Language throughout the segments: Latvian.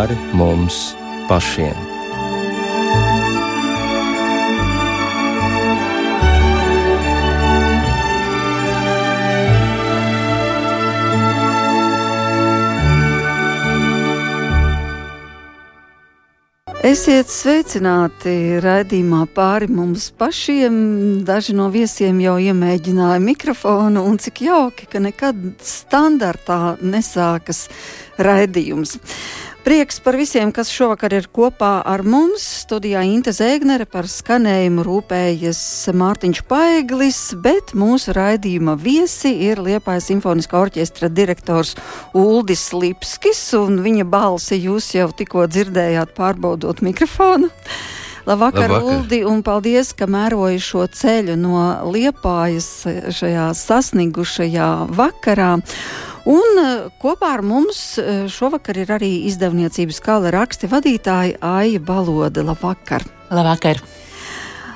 pāri mums pašiem. Esiet sveicināti raidījumā pāri mums pašiem. Daži no viesiem jau iemēģināja mikrofonu, un cik jauki, ka nekad standartā nesākas raidījums. Prieks par visiem, kas šovakar ir kopā ar mums. Studijā Inte Zēgnere par skanējumu rūpējas Mārtiņš Paeglis, bet mūsu raidījuma viesi ir Liepājas simfoniskā orķestra direktors Uldis Lipskis, un viņa balsi jūs jau tikko dzirdējāt pārbaudot mikrofonu. Labvakar, Labvakar, Uldi, un paldies, ka mēroji šo ceļu no Liepājas šajā sasnigušajā vakarā. Un eh, kopā ar mums eh, šovakar ir arī izdevniecības kala raksti vadītāja Aija Balode. Labvakar! Labvakar!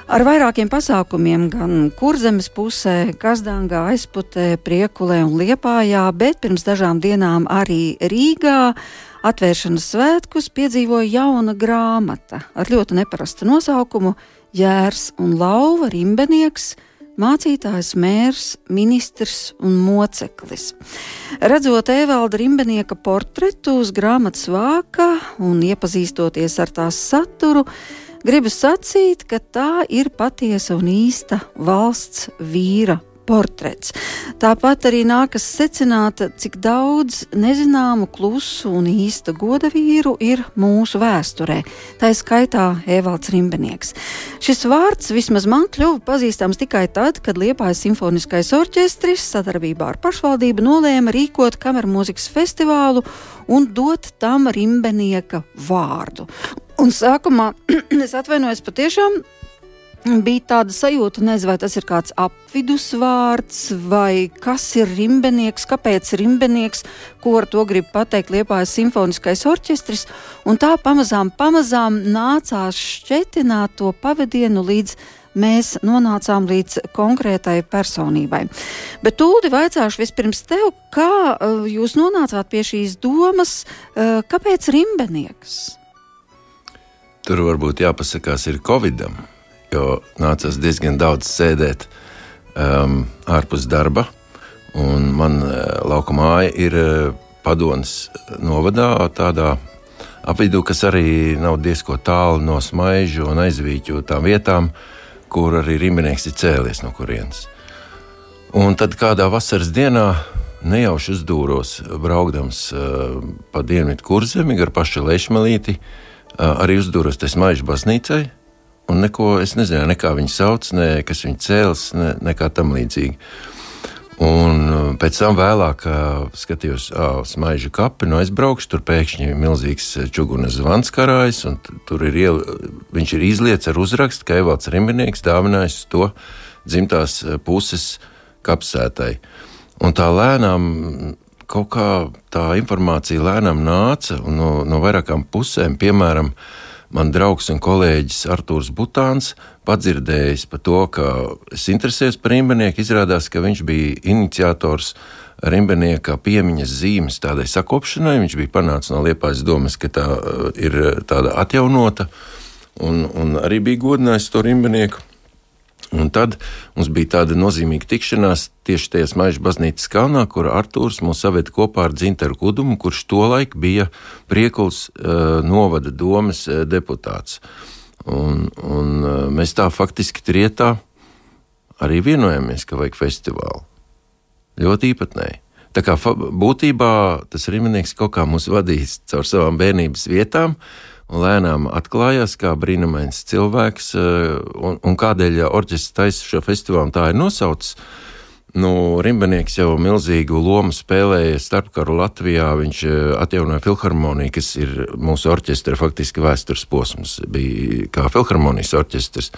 Ar vairākiem pasākumiem gan kurzemes pusē, Kazdangā, aizputē, Priekulē un Liepājā, bet pirms dažām dienām arī Rīgā atvēršanas svētkus piedzīvoja jauna grāmata ar ļoti neparastu nosaukumu Jērs un Lauva Rimbenieks – mācītājs, mērs, ministrs un moceklis. Redzot Evalda Rimbenieka portretu uz grāmatas vāka un iepazīstoties ar tās saturu, gribu sacīt, ka tā ir patiesa un īsta valsts vīra portrets. Tāpat arī nākas secināt, cik daudz nezināmu, klusu un īsta goda vīru ir mūsu vēsturē. Tā skaitā Evalds Rimbenieks. Šis vārds vismaz man kļuva pazīstams tikai tad, kad Liepājas simfoniskais orķestris sadarbībā ar pašvaldību nolēma rīkot kamermūzikas festivālu un dot tam Rimbenieka vārdu. Un sākumā es atvainojos patiešām bija tāda sajūta, nezinu, vai tas ir kāds apvidusvārds, vai kas ir rimbenieks, kāpēc rimbenieks, ko ar to grib pateikt Liepājas simfoniskais orķestris, un tā pamazām, pamazām nācās šķetināt to pavadienu līdz mēs nonācām līdz konkrētai personībai. Bet Tūldi vaicāšu vispirms tev, kā uh, jūs nonācāt pie šīs domas, uh, kāpēc rimbenieks? Tur varbūt jāpasakās ir Covidam jo nācās diezgan daudz sēdēt um, ārpus darba. Man uh, lauka māja ir uh, Padonas novadā, tādā apvidū, kas arī nav diezko tālu no smaižu un aizvīķu tām vietām, kur arī rīmenieks ir cēlies no kurienes. Un tad kādā vasaras dienā nejauši uzdūros, braukdams uh, pa dienvidu kurzemi gar pašu lešmelīti, uh, arī uzdūros te smaižu baznīcai, Un neko es nezināju, ne kā viņu sauc, ne kas viņu cēlis, ne, nekā tam līdzīga. Un uh, pēc tam vēlāk uh, skatījos, ah, smaižu kapi, no aizbraukšu, tur pēkšņi ir milzīgs uh, čugunas zvans karājs, un tur ir iel, viņš ir izlietis ar uzrakstu, ka Evalds Rimbinieks dāvinājis to dzimtās puses kapsētai. Un tā lēnām kaut kā tā informācija lēnām nāca no, no vairākām pusēm, piemēram, uh, man draugs un kolēģis Artūrs Butāns padzirdējis par to, ka es interesējos par Rimbenieku, izrādās, ka viņš bija iniciators Rimbenieka piemiņas zīmes tādai sakopšanai. Viņš bija panācis no Liepājas domas, ka tā uh, ir tāda atjaunota, un, un arī bija godinājis to Rimbenieku. Un tad mums bija tāda nozīmīga tikšanās tieši tajā Maijas baznīcas kalnā, kur Arthurs mūs saved kopā ar Dzintaru Kudumu, kurš tolaik bija Priekuls uh, novada domas uh, deputāts. Un, un uh, mēs tā faktiski trietā arī vienojamies, ka vajag festivālu. Ļoti īpatnēji. Tā kā būtībā tas rīmenieks kaut kā mūs vadīs caur savām bērnības vietām, uh, lēnām atklājās kā brīnumains cilvēks, eh, un, un kādēļ orķestris taisa šo festivālu tā ir nosaucis. Nu, Rimbenieks jau milzīgu lomu spēlēja starpkaru Latvijā. Viņš eh, atjaunoja filharmoniju, kas ir mūsu orķestra faktiski vēstures posms. Bija kā filharmonijas orķestris,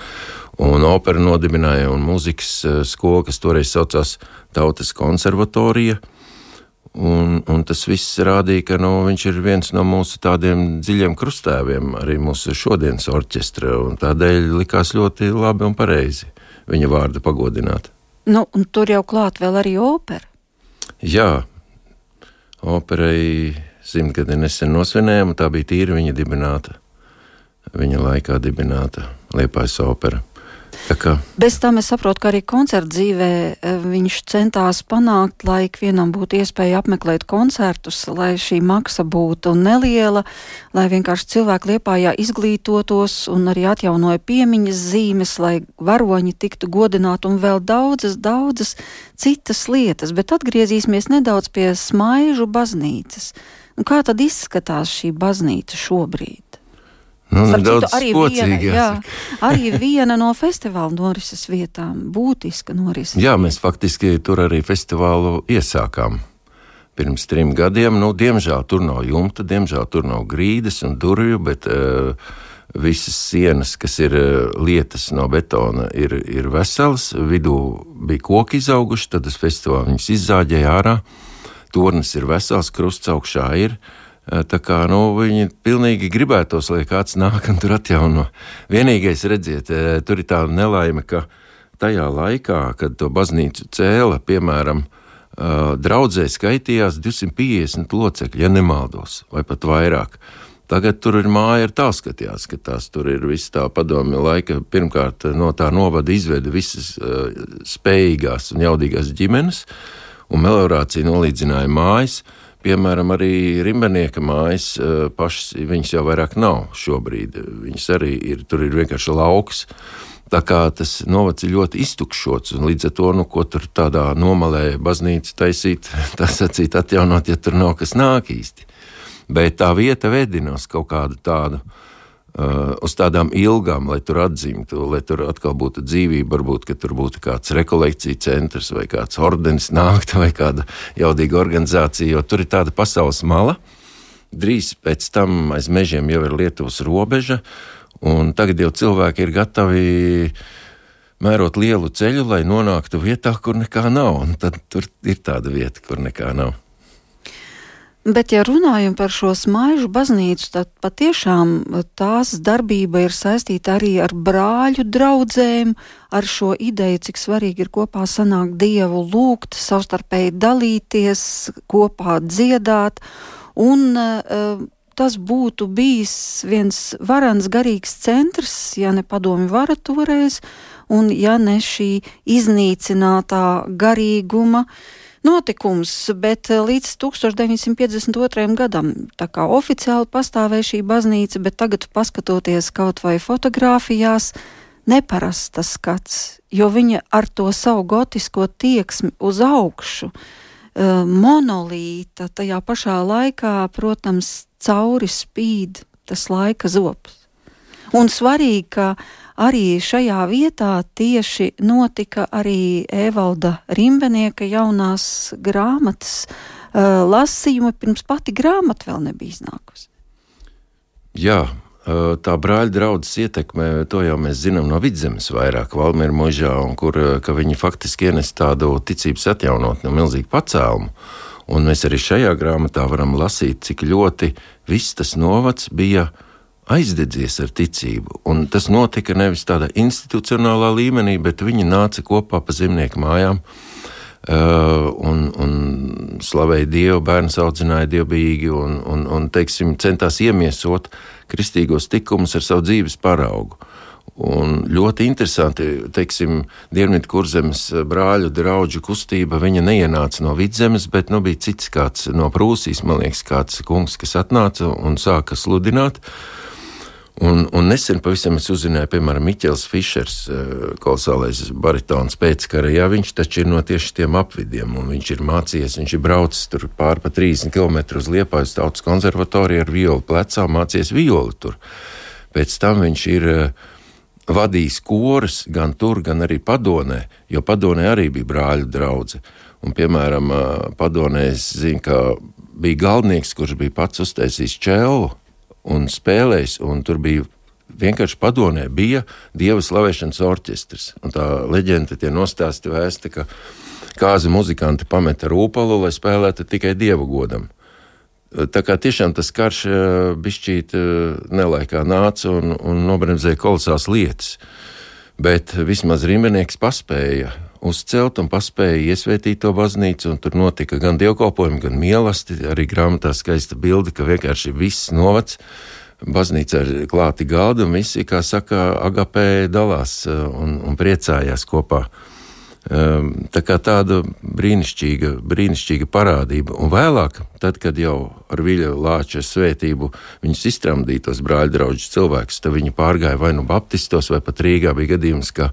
un opera nodibināja un mūzikas eh, skola, kas toreiz saucās Tautas konservatorija. Un, un tas viss rādīja, ka nu, viņš ir viens no mūsu tādiem dziļiem krustēviem, arī mūsu šodienas orķestra. Tādēļ likās ļoti labi un pareizi viņa vārdu pagodināt. Nu, tur jau klāt vēl arī opera. Jā, operai simtgadi nesen nosvinējām, tā bija tīri viņa dibināta, viņa laikā dibināta Liepājas opera. Bez tam es saprotu, ka arī koncerta dzīvē e, viņš centās panākt, lai ikvienam būtu iespēja apmeklēt koncertus, lai šī maksa būtu neliela, lai vienkārši cilvēki liepājā izglītotos un arī atjaunoja piemiņas zīmes, lai varoņi tiktu godināti un vēl daudzas, daudzas citas lietas. Bet atgriezīsimies nedaudz pie smaižu baznīcas. Un kā tad izskatās šī baznīca šobrīd? Nu, citu, arī, viena, jā, arī viena no festivāla norises vietām, būtiska norises. Jā, mēs faktiski tur arī festivālu iesākām. Pirms trim gadiem, nu, diemžēl tur nav jumta, diemžēl tur nav grīdas un durvju, bet uh, visas sienas, kas ir uh, lietas no betona, ir, ir veselas. Vidū bija koki izauguši, tad tas festivāls viņus izzāģēja ārā. Tornis ir vesels, krusts augšā ir. Uh, tā kā nu, viņi pilnīgi gribētos, lai kāds nāk un tur atjauno. Vienīgais, redziet, tur ir tā nelaime, ka tajā laikā, kad to baznīcu cēla, piemēram, draudzē skaitījās 250 locekļi, ja nemaldos, vai pat vairāk. Tagad tur ir māja ar tā skatījās, ka tās tur ir viss tā padomju laika. Pirmkārt, no tā novada izveda visas uh, spējīgās un jaudīgās ģimenes, un meliorācija nolīdzināja mājas. Uh, Piemēram, arī Rimbenieka mājas eh, pašas, viņas jau vairāk nav šobrīd. Viņas arī ir, tur ir vienkārši lauks. Tā kā tas novads ir ļoti iztukšots, un līdz ar to, nu, ko tur tādā nomalē baznīca taisīt, tā sacīt, atjaunot, ja tur nav kas nāk īsti. Bet tā vieta vedinos kaut kādu tādu Uh, uz tādām ilgām, lai tur atzimtu, lai tur atkal būtu dzīvība, varbūt, tur būtu kāds rekolekcija centrs vai kāds ordenis nākta vai kāda jaudīga organizācija, jo tur ir tāda pasaules mala. Drīz pēc tam aiz mežiem jau ir Lietuvas robeža, un tagad jau cilvēki ir gatavi mērot lielu ceļu, lai nonāktu vietā, kur nekā nav, un tad tur ir tāda vieta, kur nekā nav. Bet, ja runājam par šo smaižu baznīcu, tad patiešām tās darbība ir saistīta arī ar brāļu draugiem, ar šo ideju, cik svarīgi ir kopā sanākt Dievu, lūgt, savstarpēji dalīties, kopā dziedāt. Un, uh, tas būtu bijis viens varans garīgs centrs, ja ne padomi vara toreiz, un ja ne šī iznīcinātā garīguma uh, notikums, bet eh, līdz 1952. gadam tā kā oficiāli pastāvēja šī baznīca, bet tagad paskatoties kaut vai fotografijās, neparastas skats, jo viņa ar to savu gotisko tieksmi uz augšu, eh, monolīta, tajā pašā laikā, protams, cauri spīd tas laika zops. Un svarīgi, ka arī šajā vietā tieši notika arī Evalda Rimbenieka jaunās grāmatas uh, lasījumi, pirms pati grāmata vēl nebija iznākusi. Jā, tā brāļa draudzes ietekme, to jau mēs zinām no vidzemes vairāk, Valmiera mūžā, un kur viņi faktiski ienes tādu ticības atjaunotni, milzīgu pacēlumu. Un mēs arī šajā grāmatā varam lasīt, cik ļoti viss tas novads bija uh, aizdedzies ar ticību. Un tas notika nevis tādā institucionālā līmenī, bet viņi nāca kopā pa zemnieku mājām. Uh, un, un slavēja Dievu, bērns audzināja dievbijīgi un, un, un teiksim, centās iemiesot kristīgos tikumus ar savu dzīves paraugu. Un ļoti interesanti, teiksim, Dienvidu kurzemes brāļu draugu kustība. Viņa neienāca no vidzemes, bet nu, bija cits kāds no Prūsijas, man liekas, kāds kungs, kas atnāca un sāka sludināt. Uh, Un, un nesen pavisam es uzzināju, piemēram, Miķels Fišers, eh, kolosālais baritons pēckara, jā, viņš taču ir no tieši tiem apvidiem, un viņš ir mācījies, viņš ir braucis tur pār pa 30 km uz Liepājas tautas konservatoriju ar violu plecā, mācījies violi tur. Pēc tam viņš ir uh, vadījis korus gan tur, gan arī padonē, jo padonē arī bija brāļu draugi. Un, piemēram, uh, padonē es zinu, ka bija galvenieks, kurš bija pats uztaisījis čēlu un spēlējis, un tur bija vienkārši padomē, bija dieva slavēšanas orķestris. Un tā leģenda tie nostāsti vēsta, ka kāza muzikanti pameta rūpalu, lai spēlētu tikai dievu godam. Tā kā tiešām tas karš eh, bišķīt eh, nelaikā nāca un, un nobremzēja kolosāls lietas. Bet vismaz Rīmenieks paspēja uzcelt un paspēja iesvētīt to baznīcu, un tur notika gan dievkalpojumi, gan mīlestība. Arī grāmatā skaista bilde, ka vienkārši viss novacs. Baznīca ir klāti galdi, un visi, kā saka, agapē dalās un, un priecājās kopā. Um, tā kā tāda brīnišķīga, brīnišķīga parādība. Un vēlāk, tad, kad jau ar Viļa Lāča svētību viņus iztramdītos brāļu draugus cilvēkus, tad viņi pārgāja vai nu baptistos, vai pat Rīgā bija gadījums, ka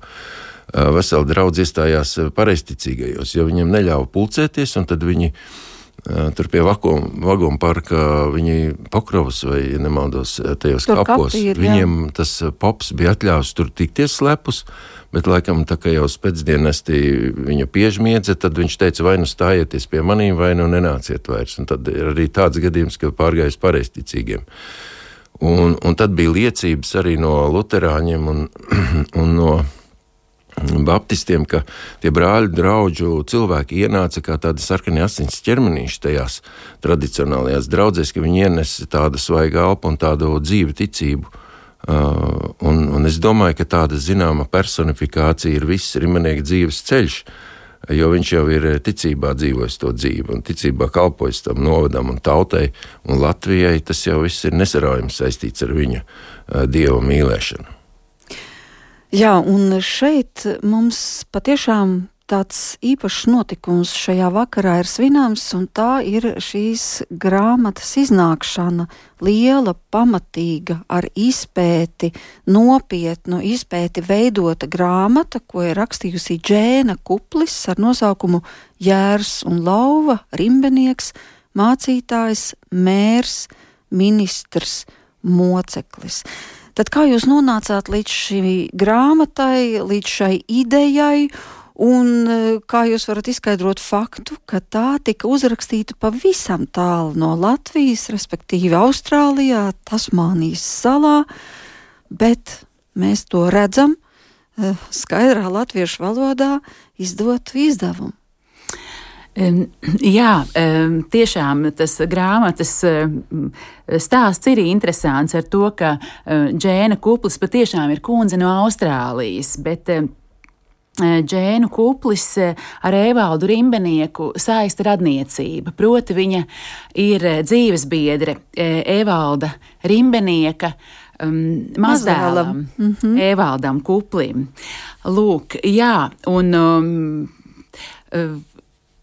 uh, vesela draudz iestājās pareizticīgajos, jo viņiem neļāva pulcēties, un tad viņi uh, tur pie vagonu parka, viņi Pokrovas vai, ja nemaldos, tajos tur kapos, kapīri, viņiem jā. tas pops bija atļāvis tur tikties slepus, Bet, laikam, tā kā jau pēcdienestī viņa piežmiedza, tad viņš teica, vai nu stājieties pie maniem, vai nu nenāciet vairs. Un tad ir arī tāds gadījums, ka pārgājis pareizticīgiem. Un, un tad bija liecības arī no luterāņiem un, un no baptistiem, ka tie brāļu draugu cilvēki ienāca kā tādi sarkani asins ķermenīši tajās tradicionālajās draudzēs, ka viņi ienesa tādu svaigu elpu un tādu dzīvu ticību. Uh, un, un es domāju, ka tāda zināma personifikācija ir viss rimanieka dzīves ceļš, jo viņš jau ir ticībā dzīvojis to dzīvi un ticībā kalpojis tam novadam un tautai un Latvijai. Tas jau viss ir nesaraujami saistīts ar viņa uh, dieva mīlēšanu. Jā, un šeit mums patiešām tāds īpašs notikums šajā vakarā ir svināms, un tā ir šīs grāmatas iznākšana. Liela, pamatīga, ar izpēti, nopietnu izpēti veidota grāmata, ko ir rakstījusi Džēna Kuplis ar nosaukumu Jērs un Lauva, Rimbenieks, mācītājs, mērs, ministrs, moceklis. Tad kā jūs nonācāt līdz šī grāmatai, līdz šai idejai? Un e, kā jūs varat izskaidrot faktu, ka tā tika uzrakstīta pavisam tālu no Latvijas, respektīvi Austrālijā, Tasmānijas salā, bet mēs to redzam e, skaidrā latviešu valodā izdotu izdevumu. Jā, tiešām tas grāmatas stāsts ir interesants ar to, ka Džēna Kuplis patiešām ir kundze no Austrālijas, bet Džēnu Kuplis eh, ar Evaldu Rimbenieku saista radniecība. Proti, viņa ir eh, dzīves biedre Evalda Rimbenieka. Um, Mazdēlam, mm -hmm. Evaldam Kuplim. Lūk, jā, un um,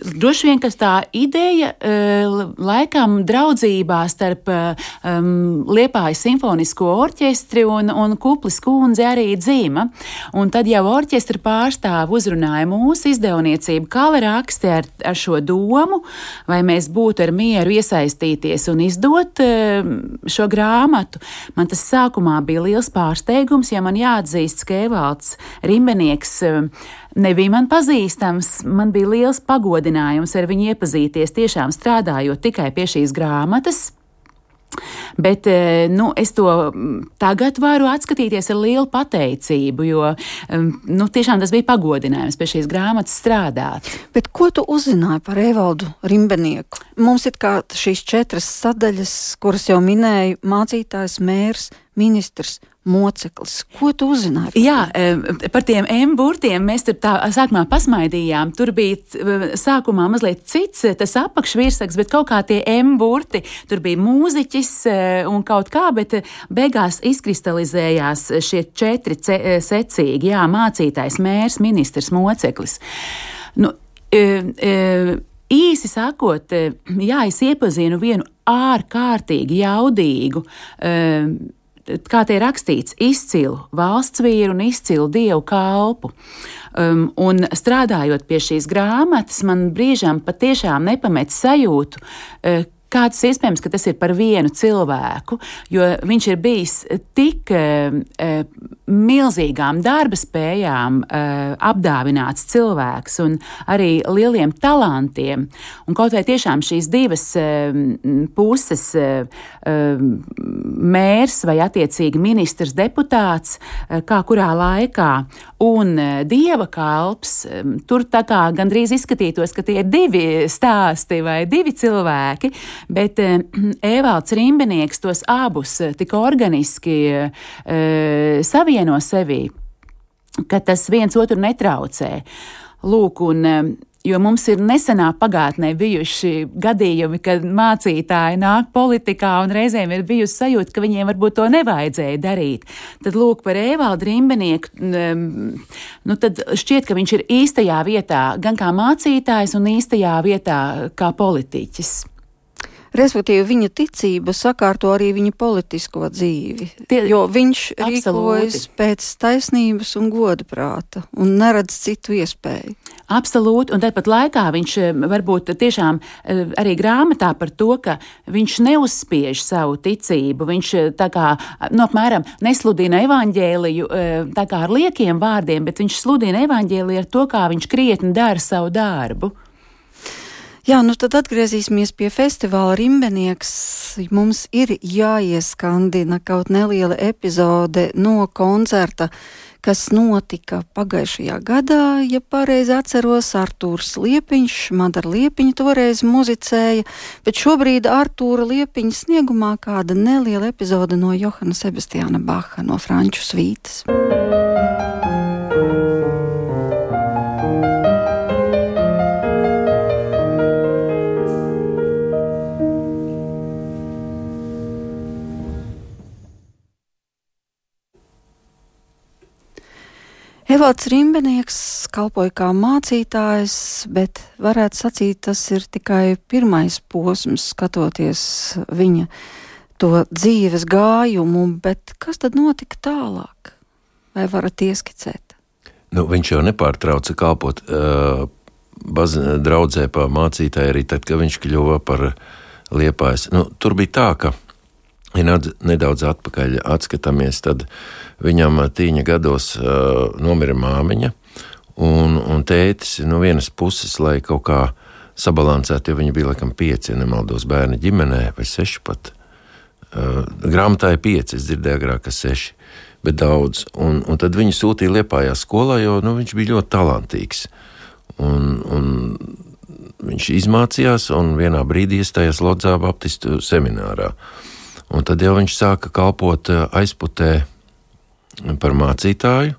droši vien tā ideja uh, laikam draudzībā starp um, Liepājas simfonisko orķestri un, un Kuplis kundzi arī dzīva. Un tad jau orķestra pārstāv uzrunāja mūsu izdevniecību, kā raksti ar, ar šo domu, vai mēs būtu ar mieru iesaistīties un izdot uh, šo grāmatu. Man tas sākumā bija liels pārsteigums, ja man jāatzīst, ka Evalds Rimbenieks uh, nebija man pazīstams. Man bija liels pagodinājums ar viņu iepazīties, tiešām strādājot tikai pie šīs grāmatas. Bet eh, nu, es to tagad varu atskatīties ar lielu pateicību, jo nu, tiešām tas bija pagodinājums pie šīs grāmatas strādāt. Bet ko tu uzzināji par Evaldu Rimbenieku? Mums ir šīs četras sadaļas, kuras jau minēju - mācītājs, mērs, ministrs, moceklis. Ko tu uzzināji? Jā, par tiem M burtiem mēs tur tā sākumā pasmaidījām. Tur bija sākumā mazliet cits tas apakšvirsaks, bet kaut kā tie M burti, tur bija mūziķis e, un kaut kā, bet beigās izkristalizējās šie četri secīgi, jā, mācītājs, mērs, ministrs, moceklis. Nu, e, e, Īsi sakot, jā, es iepazinu vienu ārkārtīgi jaudīgu kā tie rakstīts, izcilu valsts vīru un izcilu dievu kalpu. Um, un strādājot pie šīs grāmatas, man brīžām patiešām nepamet sajūtu, uh, Kā tas iespējams, ka tas ir par vienu cilvēku, jo viņš ir bijis tik e, milzīgām darba spējām e, apdāvināts cilvēks un arī lieliem talantiem. Un kaut vai tiešām šīs divas e, puses, e, mērs vai attiecīgi ministrs deputāts, e, kā kurā laikā, un e, dieva kalps, e, tur tā kā gandrīz izskatītos, ka tie ir divi stāsti vai divi cilvēki bet eh, Evalds Rimbenieks tos abus tik organiski eh, savieno sevī. ka tas viens otru netraucē. Lūk, un, Jo mums ir nesenā pagātnē bijuši gadījumi, kad mācītāji nāk politikā un reizēm ir bijusi sajūta, ka viņiem varbūt to nevajadzēja darīt. Tad lūk par Evaldu Rimbenieku, nu tad šķiet, ka viņš ir īstajā vietā gan kā mācītājs un īstajā vietā kā politiķis. Respektīvi, viņa ticība sakārto arī viņa politisko dzīvi. Tie, jo viņš absolūti. rīkojas pēc taisnības un goda prāta un neredz citu iespēju. Absolūti, un tāpat laikā viņš eh, varbūt tiešām eh, arī grāmatā par to, ka viņš neuzspiež savu ticību. Viņš eh, tā kā, nu, apmēram nesludina evaņģēliju tā kā ar liekiem vārdiem, bet viņš sludina evaņģēliju ar to, kā viņš krietni dara savu darbu. Jā, nu tad atgriezīsimies pie festivāla Rimbenieks. Mums ir jāieskandina kaut neliela epizode no koncerta, kas notika pagājušajā gadā, ja pareizi atceros, Artūrs Liepiņš, Madara Liepiņa toreiz muzicēja, bet šobrīd Artūra Liepiņa sniegumā kāda neliela epizode no Johana Sebastiāna Baha no Franču svītas. Evalds Rimbenieks kalpoja kā mācītājs, bet varētu sacīt, tas ir tikai pirmais posms, skatoties viņa to dzīves gājumu, bet kas tad notika tālāk? Vai varat ieskicēt? Nu, viņš jau nepārtrauca kalpot uh, draudzē pa mācītāju arī tad, kad viņš kļuva par liepājs. Nu, tur bija tā, ka ja nedaudz atpakaļ atskatāmies, tad viņam tīņa gados uh, nomira māmiņa, un, un tētis no vienas puses, lai kaut kā sabalansētu, jo viņi bija laikam pieci, ja nemaldos, bērni ģimenē, vai seši pat. Uh, grāmatā ir pieci, es dzirdēju agrāk, ka seši, bet daudz. Un, un tad viņu sūtīja Liepājā skolā, jo nu, viņš bija ļoti talantīgs. Un, un viņš izmācījās un vienā brīdī iestājās Lodzā Baptistu seminārā. Un tad jau viņš sāka kalpot eh, aizputē par mācītāju.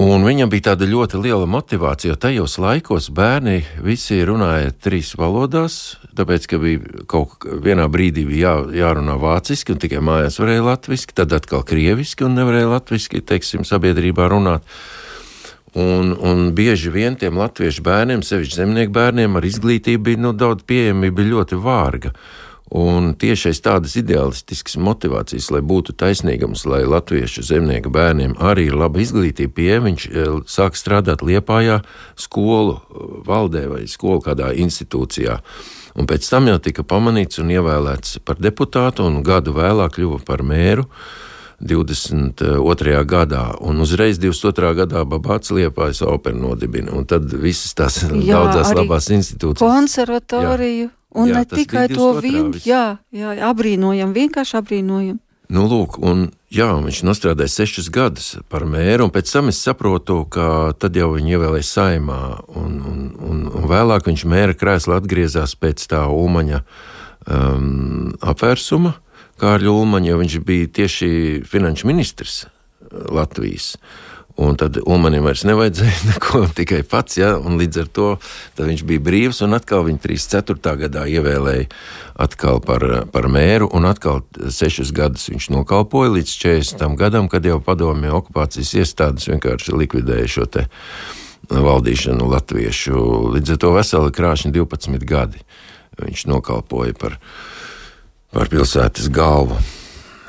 Un viņam bija tāda ļoti liela motivācija, jo tajos laikos bērni visi runāja trīs valodās, tāpēc, ka bija kaut kādā brīdī jā, jārunā vāciski, un tikai mājās varēja latviešu, tad atkal krieviski, un nevarēja latviešu, teiksim, sabiedrībā runāt. Un, un bieži vien tiem latviešu bērniem, sevišķi zemnieku bērniem, ar izglītību bija nu, daudz pieejamība ļoti vārga. Un tieši aiz tādas ideālistiskas motivācijas, lai būtu taisnīgums, lai latviešu zemnieku bērniem arī ir laba izglītība, pie viņš eh, sāk strādāt Liepājā skolu eh, valdē vai skolu kādā institūcijā. Un pēc tam jau tika pamanīts un ievēlēts par deputātu, un gadu vēlāk kļuva par mēru. 22. gadā, un uzreiz 22. gadā Babāts Liepājas operu nodibina, un tad visas tās jā, daudzās labās institūcijas. Konservatoriju. Jā. Un jā, ne tikai to vien, jā, jā, abrīnojam, vienkārši abrīnojam. Nu, lūk, un jā, viņš strādāja sešus gadus par mēru, un pēc tam es saprotu, ka tad jau viņu ievēlēja saimā, un, un, un, un vēlāk viņš mēra krēslā atgriezās pēc tā Ulmaņa um, apvērsuma, Kārļa Ulmaņa, jo viņš bija tieši finanšu ministrs Latvijas. Un tad Ulmanim vairs nevajadzēja neko, tikai pats, ja, līdz ar to viņš bija brīvs, un atkal viņa 34. gadā ievēlēja atkal par, par mēru, un atkal sešus gadus viņš nokalpoja līdz 40. gadam, kad jau padomju okupācijas iestādes vienkārši likvidēja šo te valdīšanu latviešu. Līdz ar to veseli krāšņi 12 gadi viņš nokalpoja par, par pilsētas galvu.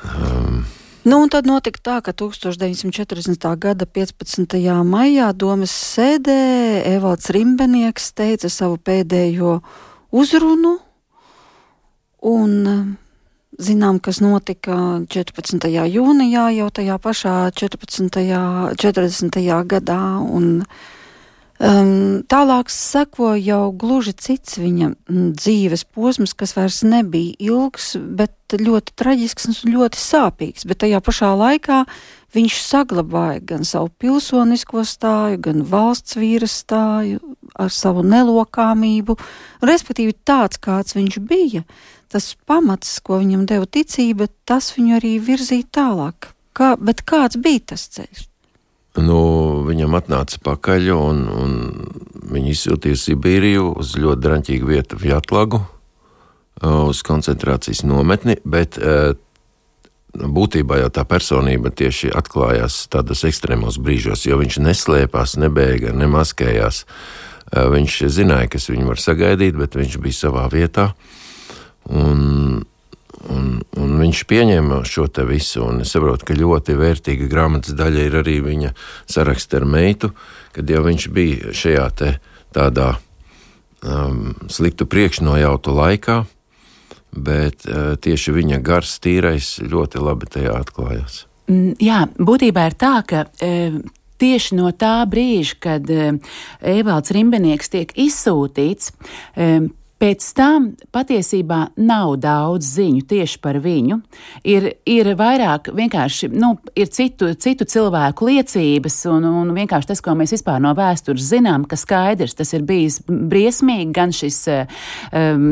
Um, Nu, un tad notika tā, ka 1940. gada 15. maijā domas sēdē Evalds Rimbenieks teica savu pēdējo uzrunu, un zinām, kas notika 14. jūnijā, jau tajā pašā 14. 40. gadā, un Um, tālāk seko jau gluži cits viņa mm, dzīves posms, kas vairs nebija ilgs, bet ļoti traģisks un ļoti sāpīgs. Bet tajā pašā laikā viņš saglabāja gan savu pilsonisko stāju, gan valsts vīra stāju ar savu nelokāmību. Respektīvi, tāds kāds viņš bija, tas pamats, ko viņam deva ticība, tas viņu arī virzīja tālāk. Kā, bet kāds bija tas ceļš? Nu, viņam atnāca pakaļ, un, un viņi izsūtīja Sibīriju uz ļoti draņķīgu vietu, Vietlagu, uz koncentrācijas nometni, bet būtībā jau tā personība tieši atklājās tādos ekstrēmos brīžos, jo viņš neslēpās, nebēga, nemaskējās. Viņš zināja, kas viņu var sagaidīt, bet viņš bija savā vietā. Un, un, un viņš pieņēma šo te visu, es saprotu, ka ļoti vērtīga grāmatas daļa ir arī viņa saraksts ar meitu, kad jau viņš bija šajā tādā um, sliktu priekšnojautu laikā, bet uh, tieši viņa gars tīrais ļoti labi tajā atklājās. Mm, jā, būtībā ir tā, ka. Uh, tieši no tā brīža, kad Evalds Rimbenieks tiek izsūtīts, Pēc tam patiesībā nav daudz ziņu tieši par viņu. Ir, ir vairāk vienkārši nu, ir citu, citu cilvēku liecības, un, un vienkārši tas, ko mēs vispār no vēstures zinām, ka skaidrs tas ir bijis briesmīgi, gan šis um,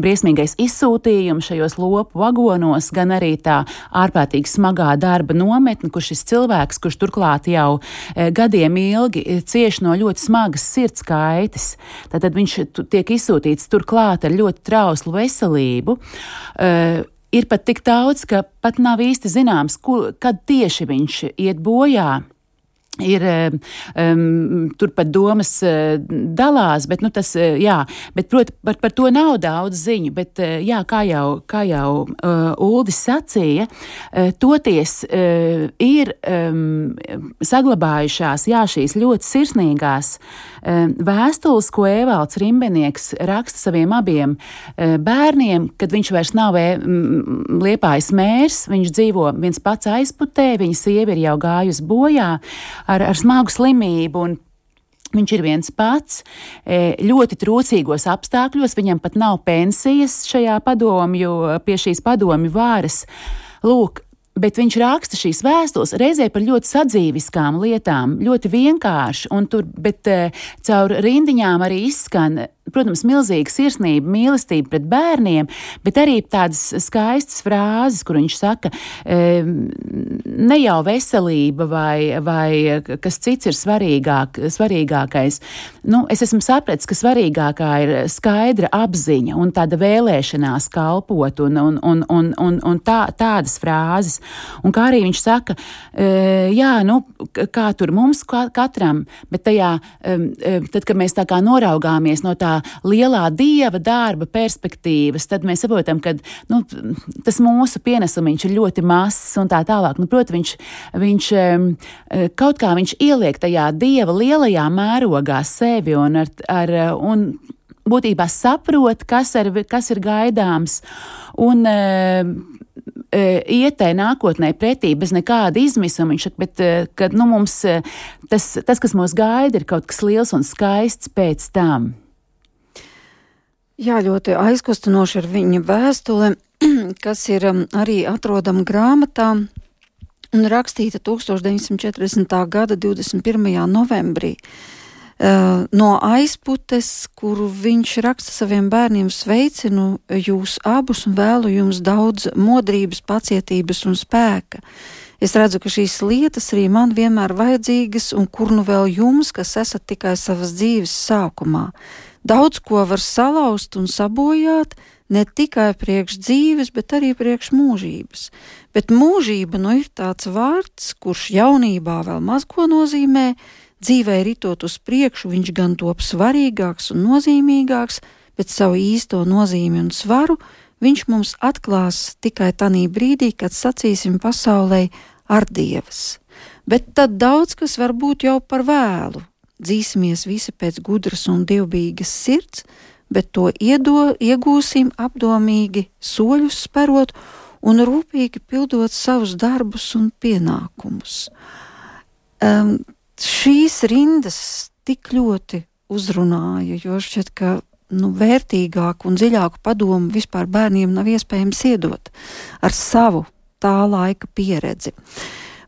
briesmīgais izsūtījums šajos lopu vagonos, gan arī tā ārprātīgi smagā darba nometne, kur šis cilvēks, kurš turklāt jau uh, gadiem ilgi cieš no ļoti smagas sirds kaitas, tad viņš tiek izsūtīts tur turklāt ar ļoti trauslu veselību. Uh, ir pat tik daudz, ka pat nav īsti zināms, kur, kad tieši viņš iet bojā. Ir um, turpat domas uh, dalās, bet, nu, tas, uh, jā, bet proti, par, par to nav daudz ziņu. Bet, uh, jā, kā jau, kā jau uh, Uldis sacīja, uh, toties uh, ir um, saglabājušās jā, šīs ļoti sirsnīgās uh, vēstules, ko Evalds Rimbenieks raksta saviem abiem uh, bērniem, kad viņš vairs nav e, liepājis mērs, viņš dzīvo viens pats aizputē, viņa sieva ir jau gājusi bojā ar, ar smagu slimību. Viņš ir viens pats, e, ļoti trūcīgos apstākļos, viņam pat nav pensijas šajā padomju, pie šīs padomju vāras. Lūk, Bet viņš raksta šīs vēstules reizē par ļoti sadzīviskām lietām, ļoti vienkārši, un tur, bet uh, caur rindiņām arī izskan protams, milzīga sirsnība, mīlestība pret bērniem, bet arī tādas skaistas frāzes, kur viņš saka, ne jau veselība vai, vai kas cits ir svarīgāk, svarīgākais. Nu, es esmu sapratis, ka svarīgākā ir skaidra apziņa un tāda vēlēšanās kalpot un, un, un, un, un, un tā, tādas frāzes. Un kā arī viņš saka, jā, nu, kā tur mums katram, bet tajā, tad, kad mēs tā kā noraugāmies no tā lielā dieva darba perspektīvas, tad mēs saprotam, ka nu, tas mūsu pienesums ir ļoti mazs un tā tālāk. Nu, Protams, viņš, viņš kaut kā viņš ieliek tajā dieva lielajā mērogā sevi un, ar, ar, un būtībā saprot, kas, ar, kas ir gaidāms. Un, iet tai nākotnē pretī bez nekāda izmisuma. Viņš saka, bet kad, nu, mums, tas, tas, kas mūs gaida, ir kaut kas liels un skaists pēc tam. Jā, ļoti aizkustinoši ir viņa vēstule, kas ir um, arī atrodama grāmatā un rakstīta 1940. gada 21. novembrī. Uh, no aizputes, kuru viņš raksta saviem bērniem, sveicinu jūs abus un vēlu jums daudz modrības, pacietības un spēka. Es redzu, ka šīs lietas arī man vienmēr vajadzīgas, un kur nu vēl jums, kas esat tikai savas dzīves sākumā. Daudz ko var salauzt un sabojāt, ne tikai priekš dzīves, bet arī priekš mūžības. Bet mūžība nu ir tāds vārds, kurš jaunībā vēl maz ko nozīmē, dzīvē ritot uz priekšu, viņš gan top svarīgāks un nozīmīgāks, bet savu īsto nozīmi un svaru viņš mums atklās tikai tanī brīdī, kad sacīsim pasaulē ar dievas. Bet tad daudz kas var būt jau par vēlu, dzīsimies visi pēc gudras un dievbijīgas sirds, bet to iedo, iegūsim apdomīgi, soļus sperot un rūpīgi pildot savus darbus un pienākumus. Um, šīs rindas tik ļoti uzrunāja, jo šķiet, ka nu, vērtīgāku un dziļāku padomu vispār bērniem nav iespējams iedot ar savu tā laika pieredzi.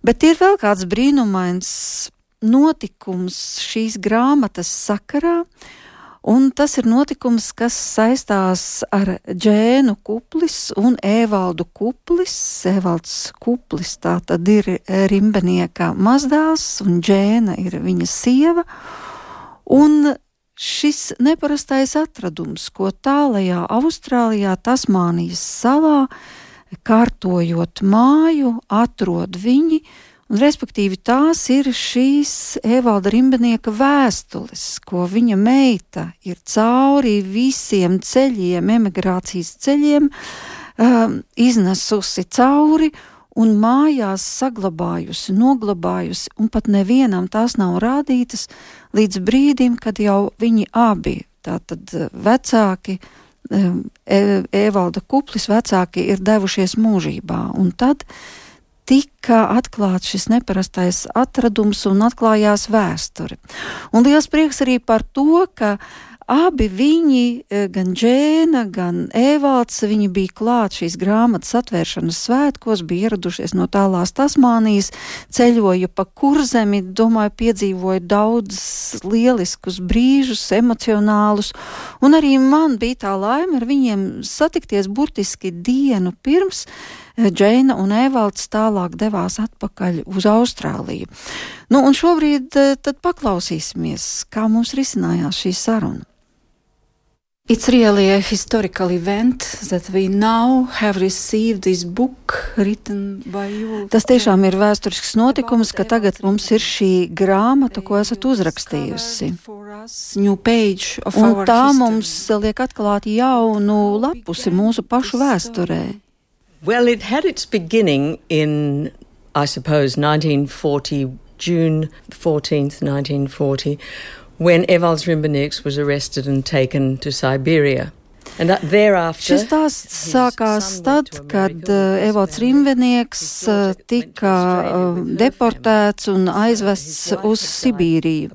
Bet ir vēl kāds brīnumains notikums šīs grāmatas sakarā, Un tas ir notikums, kas saistās ar Džēnu Kuplis un Evaldu Kuplis. Evalds Kuplis tā tad ir Rimbenieka mazdēls, un Džēna ir viņa sieva. Un šis neparastais atradums, ko tālajā Austrālijā, Tasmānijas salā, kārtojot māju, atrod viņi, Un, respektīvi, tās ir šīs Evalda Rimbenieka vēstules, ko viņa meita ir cauri visiem ceļiem, emigrācijas ceļiem, um, iznesusi cauri un mājās saglabājusi, noglabājusi, un pat nevienam tās nav rādītas līdz brīdim, kad jau viņi abi, tātad uh, vecāki, um, e Evalda Kuplis vecāki ir devušies mūžībā, un tad tika atklāts šis neparastais atradums un atklājās vēsture. Un liels prieks arī par to, ka Abi viņi, e, gan Džēna, gan Evalds, viņi bija klāt šīs grāmatas atvēršanas svētkos, bija ieradušies no tālās Tasmānijas, ceļoja pa kurzemi, domāju, piedzīvoja daudz lieliskus brīžus, emocionālus, un arī man bija tā laime ar viņiem satikties burtiski dienu pirms. E, Džeina un Evalds tālāk devās atpakaļ uz Austrāliju. Nu, un šobrīd e, tad paklausīsimies, kā mums risinājās šī saruna. It's really a historical event that we now have received this book written by you. Tas tiešām ir vēsturisks notikums, ka tagad mums ir šī grāmata, ko esat uzrakstījusi. Un tā mums liek atklāt jaunu lapusi mūsu pašu vēsturē. Well, it had its beginning in, I suppose, 1940, June 14th, 1940 when Evals Rimbenieks was arrested and taken to Siberia. Šis stāsts sākās tad, kad uh, Evalds Rimbenieks uh, tika uh, deportēts un aizvests uz Sibīriju.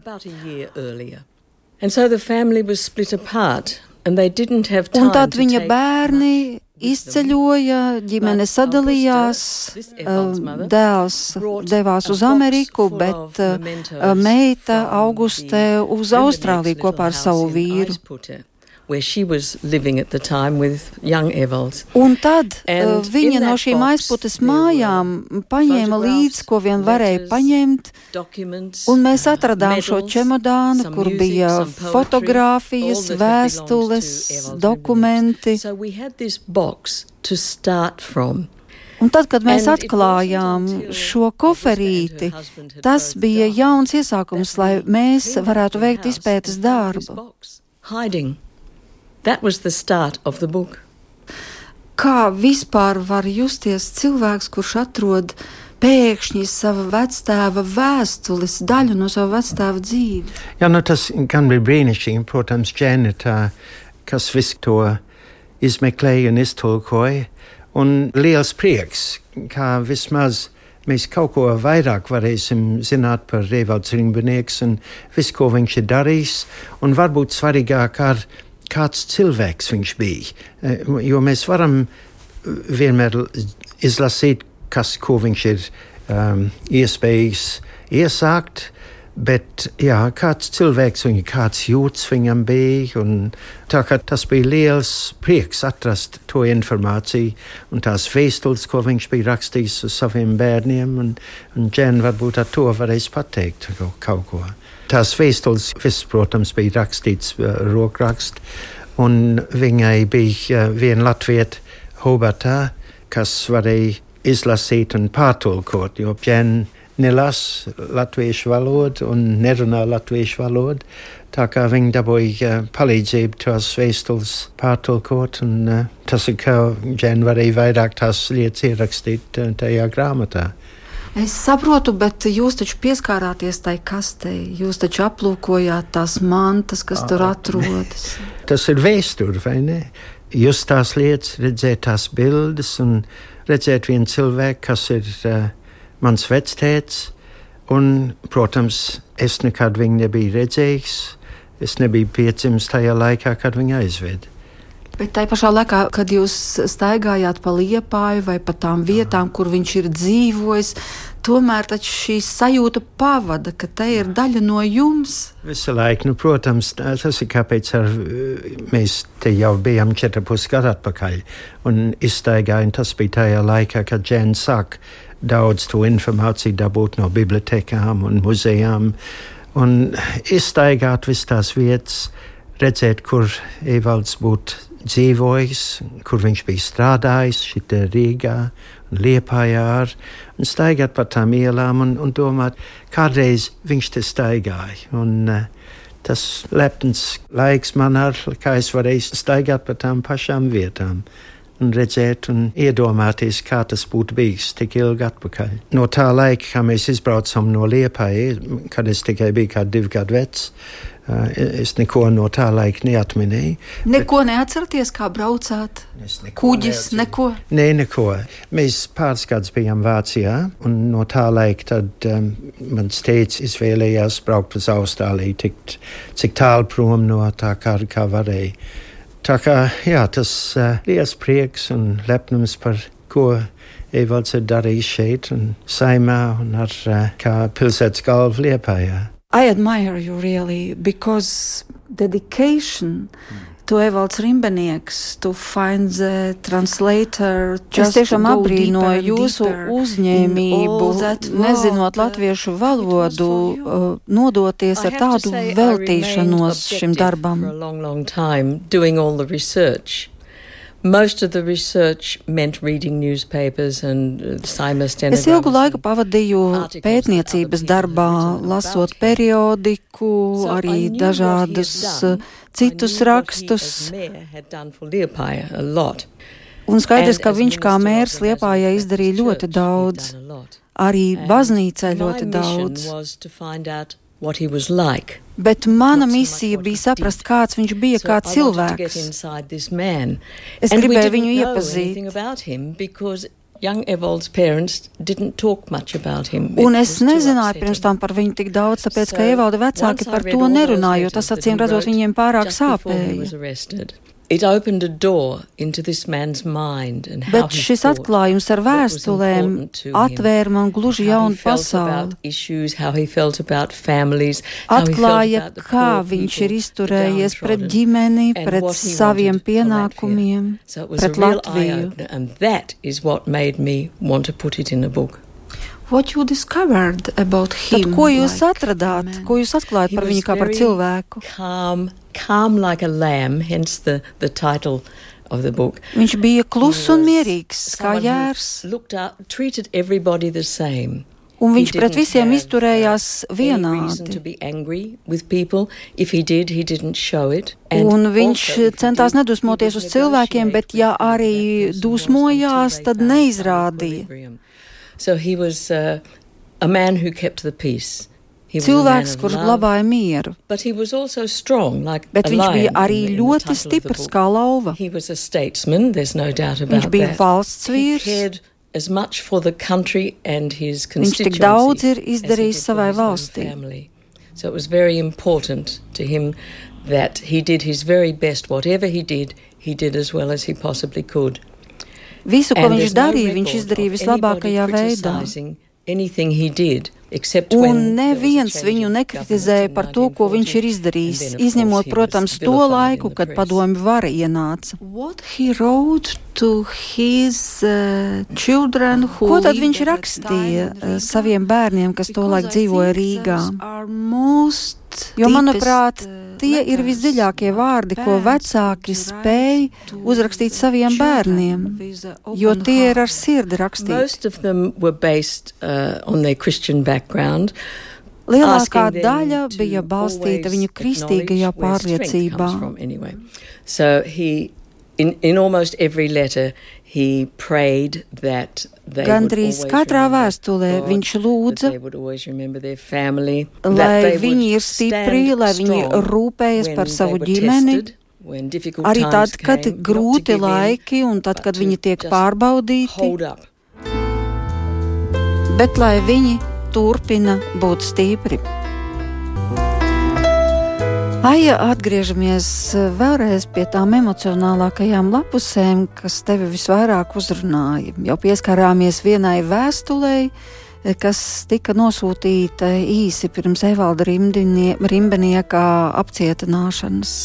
And so the family was split apart, and they didn't have time un tad viņa bērni izceļoja, ģimene sadalījās, dēls devās uz Ameriku, bet meita Augustē uz Austrāliju kopā ar savu vīru where she was living at the time with young Evals. Un tad uh, viņa no šīm aizputes mājām paņēma līdzi, ko vien varēja paņemt, un mēs atradām šo čemodānu, kur bija fotogrāfijas, vēstules, dokumenti. Un tad, kad mēs atklājām šo koferīti, tas bija jauns iesākums, lai mēs varētu veikt izpētes darbu. Hiding. That was the start of the book. Kā vispār var justies cilvēks, kurš atrod pēkšņi sava vectēva vēstules daļu no sava vectēva dzīves? Jā, nu tas gan bija brīnišķīgi. Protams, Dženita, kas visu to izmeklēja un iztulkoja. Un liels prieks, kā vismaz mēs kaut ko vairāk varēsim zināt par Rievalds Rimbinieks un visu, ko viņš ir darījis. Un varbūt svarīgāk ar kāds cilvēks viņš bija. Eh, jo mēs varam vienmēr izlasīt, kas, ko viņš ir um, iespējams iesākt. Bet jā, kāds cilvēks viņa kāds jūtas viņam bija. Tā kā tas bija liels prieks atrast to informāciju un tās vēstules, ko viņš bija rakstījis uz saviem bērniem. Un, un Džēna varbūt ar to varēs pateikt kaut ko. Tās vēstules, viss, protams, bija rakstīts uh, rokrakst, un viņai bija uh, viena latvieta Hobartā, kas varēja izlasīt un pārtulkot, jo Pjēna nelasa latviešu valodu un nerunā latviešu valodu. Tā kā viņi dabūja uh, palīdzību tās vēstules pārtulkot, un tas ir kā Džēna varēja vairāk tās lietas ierakstīt tajā grāmatā. Es saprotu, bet jūs taču pieskārāties tai kastei. Jūs taču aplūkojāt tās mantas, kas tur atrodas. Tas ir vēsture, vai ne? Jūs tās lietas, redzēt tās bildes un redzēt vienu cilvēku, kas ir uh, mans vectēts. Un, protams, es nekad viņu nebiju redzējis. Es nebiju piedzimis tajā laikā, kad viņa aizveda. Bet tajā pašā laikā, kad jūs staigājāt pa liepāju vai pa tām vietām, kur viņš ir dzīvojis, tomēr šī sajūta pavada, ka te ir daļa no jums. Visu laiku, nu, protams, tas ir kāpēc ar, mēs te jau bijām 4,5 gadu atpakaļ un izstaigājām. Tas bija tajā laikā, kad Džēna sāk daudz to informāciju dabūt no bibliotekām un muzejām un izstaigāt visas tās vietas, redzēt, kur Evalds būtu dzīvojis, kur viņš bija strādājis, šeit Rīgā un Liepājā, ar, un staigāt pa tām ielām un, un domāt, kādreiz viņš te staigāja. Un, uh, tas lepns laiks man ar, kā es varēju staigāt pa tām pašām vietām. Un redzēt, un iedomāties, kā tas būtu bijis tik ilgi atpakaļ. No tā laika, kad mēs izbraucām no Liepājas, kad es tikai biju divi gadu vecs, Es neko no tā laika neatminēju. Neko bet... neatceraties, kā braucāt? Neko Kuģis, neatceru. neko? Nē, neko. Mēs pāris gadus bijām Vācijā, un no tā laika tad um, mans teicis izvēlējās braukt uz Austrāliju, tikt cik tālu prom no tā, kā, kā varēja. Tā kā, jā, tas uh, liels prieks un lepnums par ko Evalds ir darījis šeit un saimā un ar uh, kā pilsētas galvu liepājā. I admire you really because dedication mm. to Evalds Rimbenieks, to find the translator. Es tiešām abrīnoju jūsu uzņēmību, nezinot latviešu valodu, uh, nodoties ar tādu veltīšanos šim darbam. Long, long time, doing all the research. Most of the research meant reading newspapers and uh, Es ilgu laiku pavadīju pētniecības darbā, lasot periodiku, arī dažādus uh, citus rakstus. Un skaidrs, ka viņš kā mērs Liepājai izdarīja ļoti daudz, arī baznīcai ļoti daudz. Bet mana misija bija saprast, kāds viņš bija kā cilvēks. Es gribēju viņu iepazīt. Un es nezināju pirms tam par viņu tik daudz, tāpēc, ka Evalda vecāki par to nerunāja, jo tas acīm redzot viņiem pārāk sāpēja. Bet šis atklājums ar vēstulēm atvēra man gluži jaunu pasauli. Atklāja, kā viņš ir izturējies pret ģimeni, pret saviem pienākumiem, pret Latviju. Tad, ko jūs like atradāt, man. ko jūs atklājat par viņu kā par cilvēku? Calm, calm like a lamb, hence the, the title of the book. Viņš bija klus un mierīgs, kā jērs. Up, treated everybody the same. Un viņš pret visiem izturējās vienādi. Did, un viņš centās nedusmoties uz cilvēkiem, bet ja arī dusmojās, tad neizrādīja. So he was uh, a man who kept the peace. Cilvēks, kurš glabāja mieru. Strong, like Bet viņš bija arī ļoti stiprs kā lauva. Statesman, no viņš bija that. valsts vīrs. Viņš tik daudz ir izdarījis savai valstī. So it was very important to him that he did his very best. Whatever he did, he did as well as he possibly could. Visu, ko viņš darīja, viņš izdarīja vislabākajā veidā. Un neviens viņu nekritizēja par to, ko viņš ir izdarījis, izņemot, protams, to laiku, kad padomju vara ienāca. Children, ko tad viņš rakstīja uh, saviem bērniem, kas tolaik dzīvoja Rīgā? Jo, manuprāt, tie ir visdziļākie vārdi, ko vecāki spēj uzrakstīt saviem bērniem, jo tie ir ar sirdi rakstīti. Uh, Lielākā daļa bija balstīta viņu kristīgajā pārliecībā. So he, in, in almost every letter, Gandrīz katrā vēstulē viņš lūdza, lai viņi ir stipri, lai viņi rūpējas par savu ģimeni, arī tad, kad grūti laiki un tad, kad viņi tiek pārbaudīti, bet lai viņi turpina būt stipri. Aija, atgriežamies eh, vēlreiz pie tām emocionālākajām lapusēm, kas tevi visvairāk uzrunāja. Jau pieskārāmies vienai vēstulei, kas tika nosūtīta īsi pirms Evalda Rimbenieka apcietināšanas.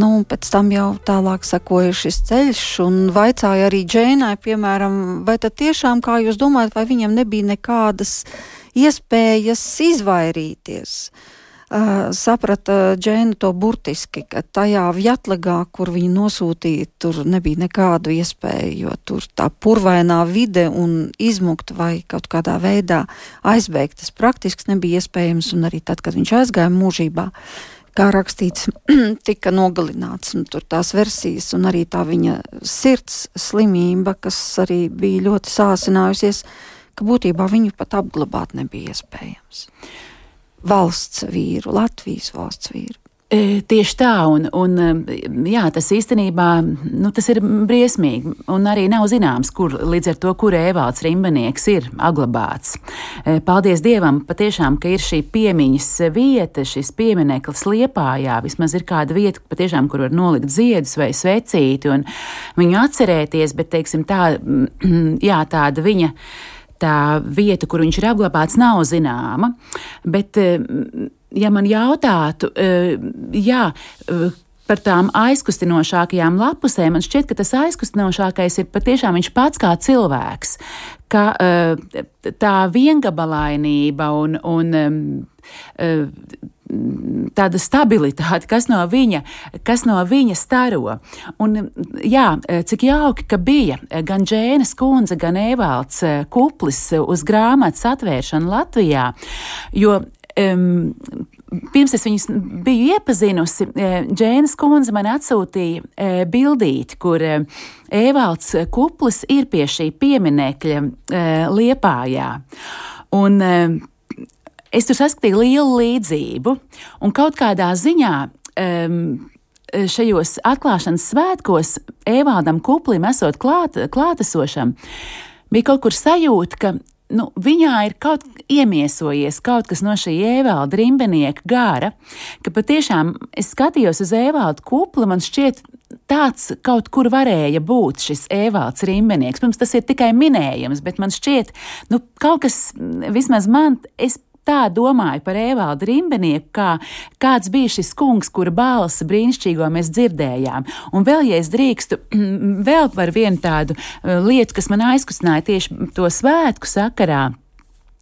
Nu, pēc tam jau tālāk sakoja šis ceļš, un vaicāja arī Džēnai, piemēram, vai tad tiešām, kā jūs domājat, vai viņam nebija nekādas iespējas izvairīties? Uh, saprata Džēna to burtiski, ka tajā Vjatlegā, kur viņu nosūtīja, tur nebija nekādu iespēju, jo tur tā purvainā vide un izmukt vai kaut kādā veidā aizbēgt, tas praktiski nebija iespējams, un arī tad, kad viņš aizgāja mūžībā, uh, kā rakstīts, tika nogalināts. Tur tās versijas, un arī tā viņa sirds slimība, kas arī bija ļoti sāsinājusies, ka būtībā viņu pat apglabāt nebija iespējams. Valsts vīru, Latvijas valsts vīru. E, tieši tā, un, un e, jā, tas īstenībā nu, tas ir briesmīgi. Arī nav zināms, kur līdz ar to, kur Evalds Rimbenieks ir aglabāts. E, paldies Dievam, patiešām, ka ir šī piemiņas vieta, šis piemineklis liepājā. Vismaz ir kāda vieta, patiešām, kur var nolikt ziedus vai svecīti un viņu atcerēties, bet, teiksim, tā, jā, tāda viņa tā vieta, kur viņš ir apglabāts, nav zināma. Bet, ja man jautātu, eh, jā, eh, par tām aizkustinošākajām lapusēm, man šķiet, ka tas aizkustinošākais ir patiešām viņš pats kā cilvēks. Ka, eh, tā viengabalainība un, un tāda stabilitāte, kas no viņa, kas no viņa staro. Un, jā, cik jauki, ka bija gan Džēnas kundze, gan Evalds Kuplis uz grāmatas atvēršanu Latvijā, jo um, pirms es viņus biju iepazinusi, Džēnas kundze man atsūtīja e, bildīti, kur Evalds Kuplis ir pie šī pieminekļa Liepājā. Un, Es tur saskatīju lielu līdzību, un kaut kādā ziņā um, šajos atklāšanas svētkos Evādam Kuplim esot klāt, klātesošam, bija kaut kur sajūta, ka nu, viņā ir kaut kas iemiesojies, kaut kas no šī ēvalda rimbenieka gara, ka patiešām es skatījos uz ēvalda kupli, man šķiet, tāds kaut kur varēja būt šis ēvalds rimbenieks. Protams, tas ir tikai minējums, bet man šķiet, nu, kaut kas, vismaz man, es tā domāju par Evaldu Rimbenieku, kā kāds bija šis kungs, kura balsi brīnišķīgo mēs dzirdējām. Un vēl, ja es drīkstu, vēl par vienu tādu uh, lietu, kas man aizkustināja tieši to svētku sakarā.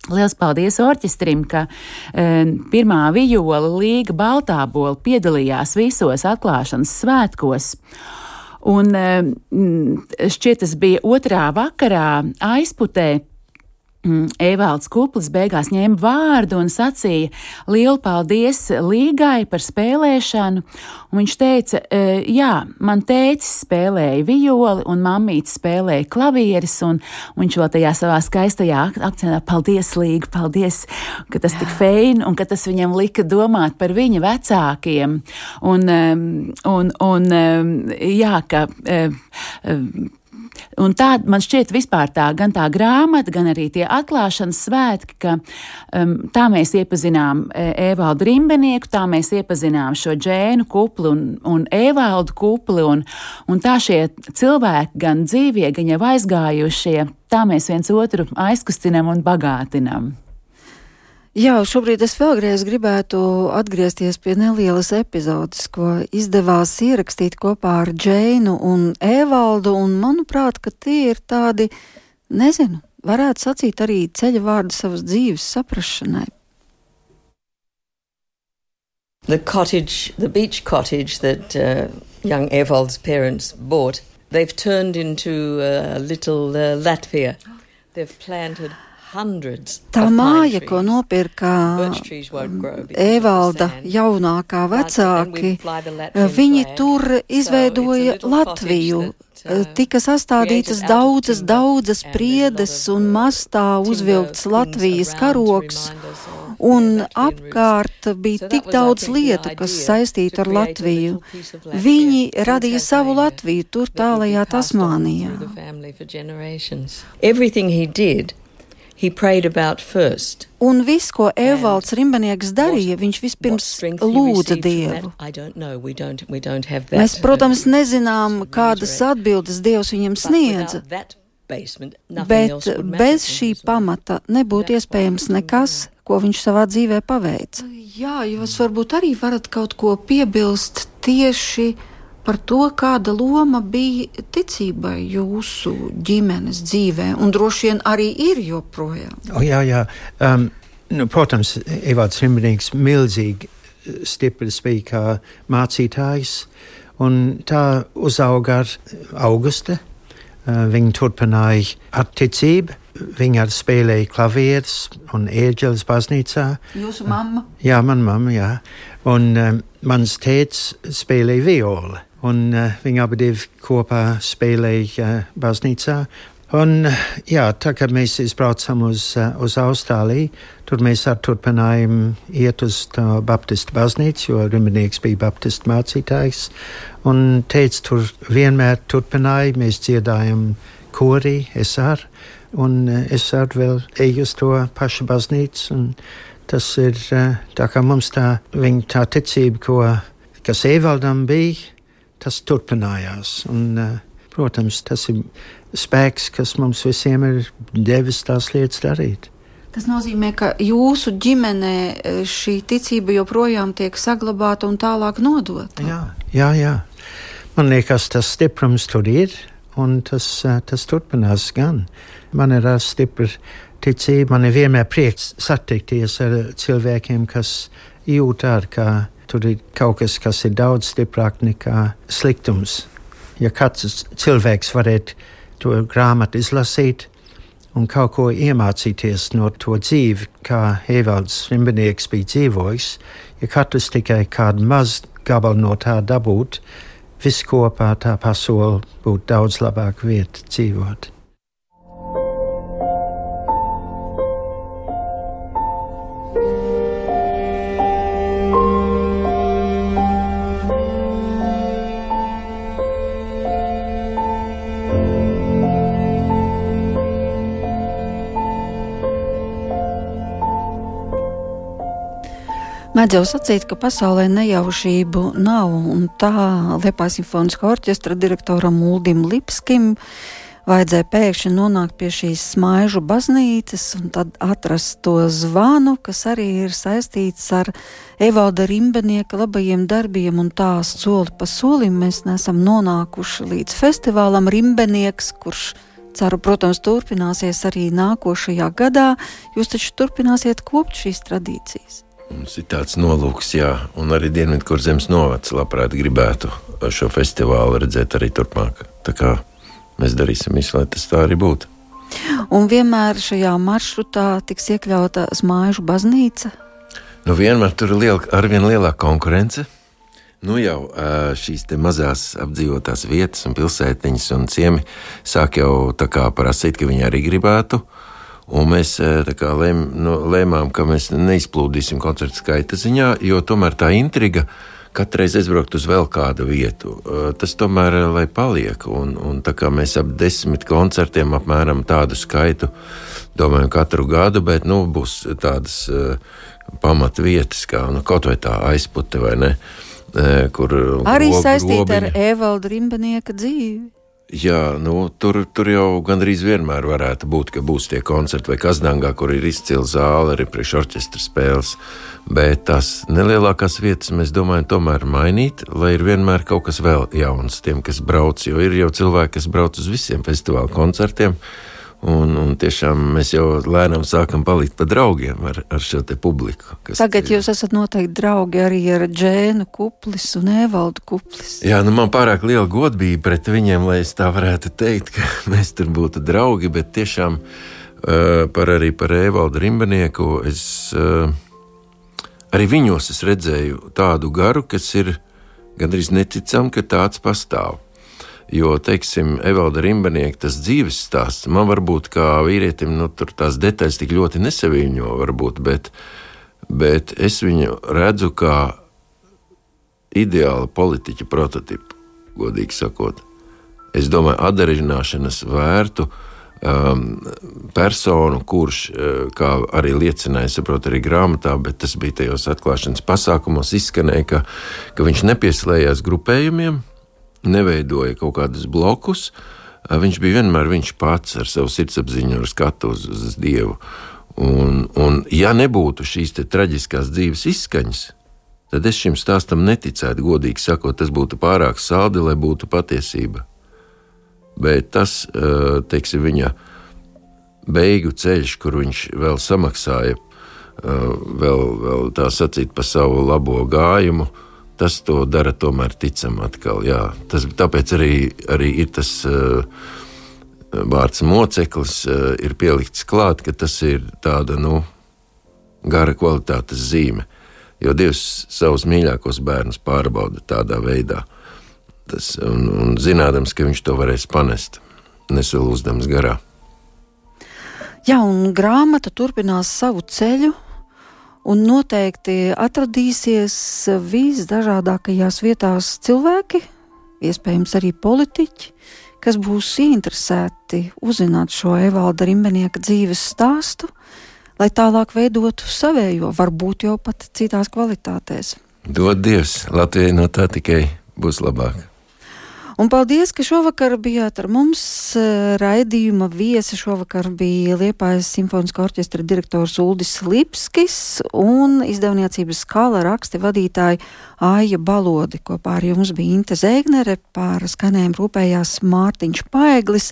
Lielas paldies orķestrim, ka e, pirmā vijola Līga Baltābola piedalījās visos atklāšanas svētkos. Un e, šķiet, tas bija otrā vakarā aizputē Evalds Kuplis beigās ņēma vārdu un sacīja lielu paldies Līgai par spēlēšanu. Un viņš teica, e, jā, man tēcis spēlēja violi un mammīte spēlēja klavieres, un, viņš vēl tajā savā skaistajā akcentā paldies Līga, paldies, ka tas tik feini un ka tas viņam lika domāt par viņa vecākiem. Un, un, un jā, ka Un tā man šķiet vispār tā, gan tā grāmata, gan arī tie atklāšanas svētki, ka um, tā mēs iepazinām e, Evaldu Rimbenieku, tā mēs iepazinām šo džēnu kupli un, un Evaldu kupli, un, un tā šie cilvēki, gan dzīvie, gan jau aizgājušie, tā mēs viens otru aizkustinam un bagātinam. Jā, šobrīd es vēlreiz gribētu atgriezties pie nelielas epizodes, ko izdevās ierakstīt kopā ar Džeinu un Evaldu, un manuprāt, ka tie ir tādi, nezinu, varētu sacīt arī ceļa vārdi savas dzīves saprašanai. The cottage, the beach cottage that uh, young Evald's parents bought, they've turned into a little uh, Latvia. They've planted Tā māja, ko nopirka Evalda jaunākā vecāki, viņi tur izveidoja Latviju. Uh, tika sastādītas daudzas, daudzas priedes un mastā uzvilkts Latvijas karoks, un apkārt bija tik daudz lietu, kas saistīta ar Latviju. Viņi radīja savu Latviju tur tālajā Tasmānijā. Un viss, ko Evalds Rimbenieks darīja, viņš vispirms lūdza Dievu. Mēs, protams, nezinām, kādas atbildes Dievs viņam sniedza. Bet bez šī him as well. pamata nebūtu iespējams nekas, ko viņš savā dzīvē paveica. Jā, jūs varbūt arī varat kaut ko piebilst tieši par to, kāda loma bija ticībai jūsu ģimenes dzīvē, un droši vien arī ir joprojām. O, jā, jā. Um, nu, protams, Evalds Rimbenīgs milzīgi eh, stiprs bija kā mācītājs, un tā uzauga ar Auguste. Uh, viņa turpināja ar ticību, viņa arī spēlēja klavierus un ēģeles baznīcā. Jūsu mamma? Jā, man mamma, jā. Un um, mans tēvs spēlēja violi, un viņi abi divi kopā spēlēja baznīcā. Un, jā, tā kā mēs izbraucam uz, uz Austrāliju, tur mēs turpinājām iet uz Baptistu baznīcu, jo Riminieks bija Baptistu mācītājs. Un teica, tur vienmēr turpināja, mēs dziedājam korī, es arī. Un es arī vēl eju uz to pašu baznīcu. Tas ir tā kā mums tā, viņa tā ticība, ko, kas Evaldam bija, tas turpinājās. Un, uh, protams, tas ir spēks, kas mums visiem ir devis tās lietas darīt. Tas nozīmē, ka jūsu ģimenē e, šī ticība joprojām tiek saglabāta un tālāk nodota. Jā, jā, jā. Man liekas, tas stiprums tur ir, un tas, uh, tas turpinās gan. Man ir stipra ticība, man ir vienmēr prieks satikties ar cilvēkiem, kas jūt ar, ka tur ir kaut kas, kas ir daudz stiprāk nekā sliktums. Ja katrs cilvēks varētu to grāmatu izlasīt un kaut ko iemācīties no to dzīvi, kā Evalds Rimbinieks bija dzīvojis, ja katrs tikai kādu mazu gabalu no tā dabūtu, viss kopā tā pasaule būtu daudz labāka vieta dzīvot. Mēdz jau sacīt, ka pasaulē nejaušību nav, un tā Liepājas simfoniskā orķestra direktoram Uldim Lipskim vajadzēja pēkšņi nonākt pie šīs smaižu baznīcas un tad atrast to zvanu, kas arī ir saistīts ar Evalda Rimbenieka labajiem darbiem, un tā soli pa solim mēs nesam nonākuši līdz festivālam Rimbenieks, kurš ceru, protams, turpināsies arī nākošajā gadā. Jūs taču turpināsiet kopt šīs tradīcijas. Mums ir tāds nolūks, jā, un arī Dienvidkurzemes novads labprāt gribētu šo festivālu redzēt arī turpmāk. Tā kā mēs darīsim visu, lai tas tā arī būtu. Un vienmēr šajā maršrutā tiks iekļauta smāžu baznīca. Nu, vienmēr tur ir liela, arvien lielāka konkurence. Nu jau šīs mazās apdzīvotās vietas un pilsētiņas un ciemi sāk jau prasīt, ka viņi arī gribētu. Un mēs tā kā lēm, nu, lēmām, ka mēs neizplūdīsim koncertu skaita ziņā, jo tomēr tā intriga katru reizi aizbraukt uz vēl kādu vietu. Ā, Tas tomēr ā, lai paliek. Un, un tā kā mēs ap desmit koncertiem apmēram tādu skaitu domājam katru gadu, bet nu, būs tādas pamatvietas, kā nu, kaut vai tā aizpute vai ne. Kur Arī saistīta ar lobiņa. Evalda Rimbenieka dzīvi. Jā, nu, tur, tur jau gandrīz vienmēr varētu būt, ka būs tie koncerti vai Kazdangā, kur ir izcila zāle, arī priekšorķestra spēles. Bet tās nelielākās vietas mēs domājam tomēr mainīt, lai ir vienmēr kaut kas vēl jauns tiem, kas brauc. Jo ir jau cilvēki, kas brauc uz visiem festivāla koncertiem. Un, un tiešām mēs jau lēnām sākam palikt par draugiem ar, ar šo te publiku. Tagad jūs esat noteikti draugi arī ar Džēnu Kuplis un Evaldu Kuplis. Jā, nu man pārāk liela godība pret viņiem, lai es tā varētu teikt, ka mēs tur būtu draugi, bet tiešām uh, par arī par Evaldu Rimbanieku es uh, arī viņos es redzēju tādu garu, kas ir gandrīz neticam, ka tāds pastāv. Jo, teiksim, Evalda Rimbanieka tas dzīves stāsts, man varbūt kā vīrietim, nu, tur tās detaļas tik ļoti nesaviņo, varbūt, bet, bet es viņu redzu kā ideāla politiķa prototipu, godīgi sakot. Es domāju, atdarināšanas vērtu um, personu, kurš, uh, kā arī liecināja, saprot, arī grāmatā, bet tas bija tajos atklāšanas pasākumos, izskanēja, ka, ka viņš nepieslējās grupējumiem, neveidoja kaut kādus blokus. viņš bija vienmēr viņš pats ar savu sirdsapziņu, ar skatu uz, uz Dievu. Un, un ja nebūtu šīs traģiskās dzīves izskaņas, tad es šim stāstam neticētu. Godīgi sakot, tas būtu pārāk saldi, lai būtu patiesība. Bet tas, teiksim, viņa beigu ceļš, kur viņš vēl samaksāja, vēl, vēl tā sacīt, par savu labo gājumu, tas to dara tomēr ticam atkal. Jā. Tas, tāpēc arī, arī ir tas uh, vārds moceklis, uh, ir pielikts klāt, ka tas ir tāda nu, gara kvalitātes zīme. Jo Dievs savus mīļākos bērnus pārbauda tādā veidā. Tas, un, un zinādams, ka viņš to varēs panest, nesalūzdams garā. Jā, un grāmata turpinās savu ceļu, un noteikti atradīsies visdažādākajās vietās cilvēki, iespējams arī politiķi, kas būs ieinteresēti uzzināt šo Evalda Rimbenieka dzīves stāstu, lai tālāk veidotu savējo, varbūt jau pat citās kvalitātēs. Dod Dievs, Latvijai no tā tikai būs labāk. Un paldies, ka šovakar bijāt ar mums. Eh, raidījuma viesi šovakar bija Liepājas simfoniskā orķestra direktors Uldis Lipskis un izdevniecības skala raksti vadītāji Aija Balodi. Kopā ar jums bija Inte Zēgnere, pār skanēm rūpējās Mārtiņš Paeglis.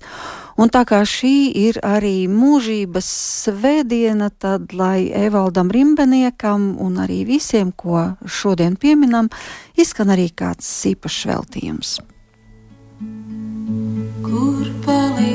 Un tā kā šī ir arī mūžības svētdiena, tad lai Evaldam Rimbeniekam un arī visiem, ko šodien pieminam, izskan arī kāds īpašs veltījums kur palīdz.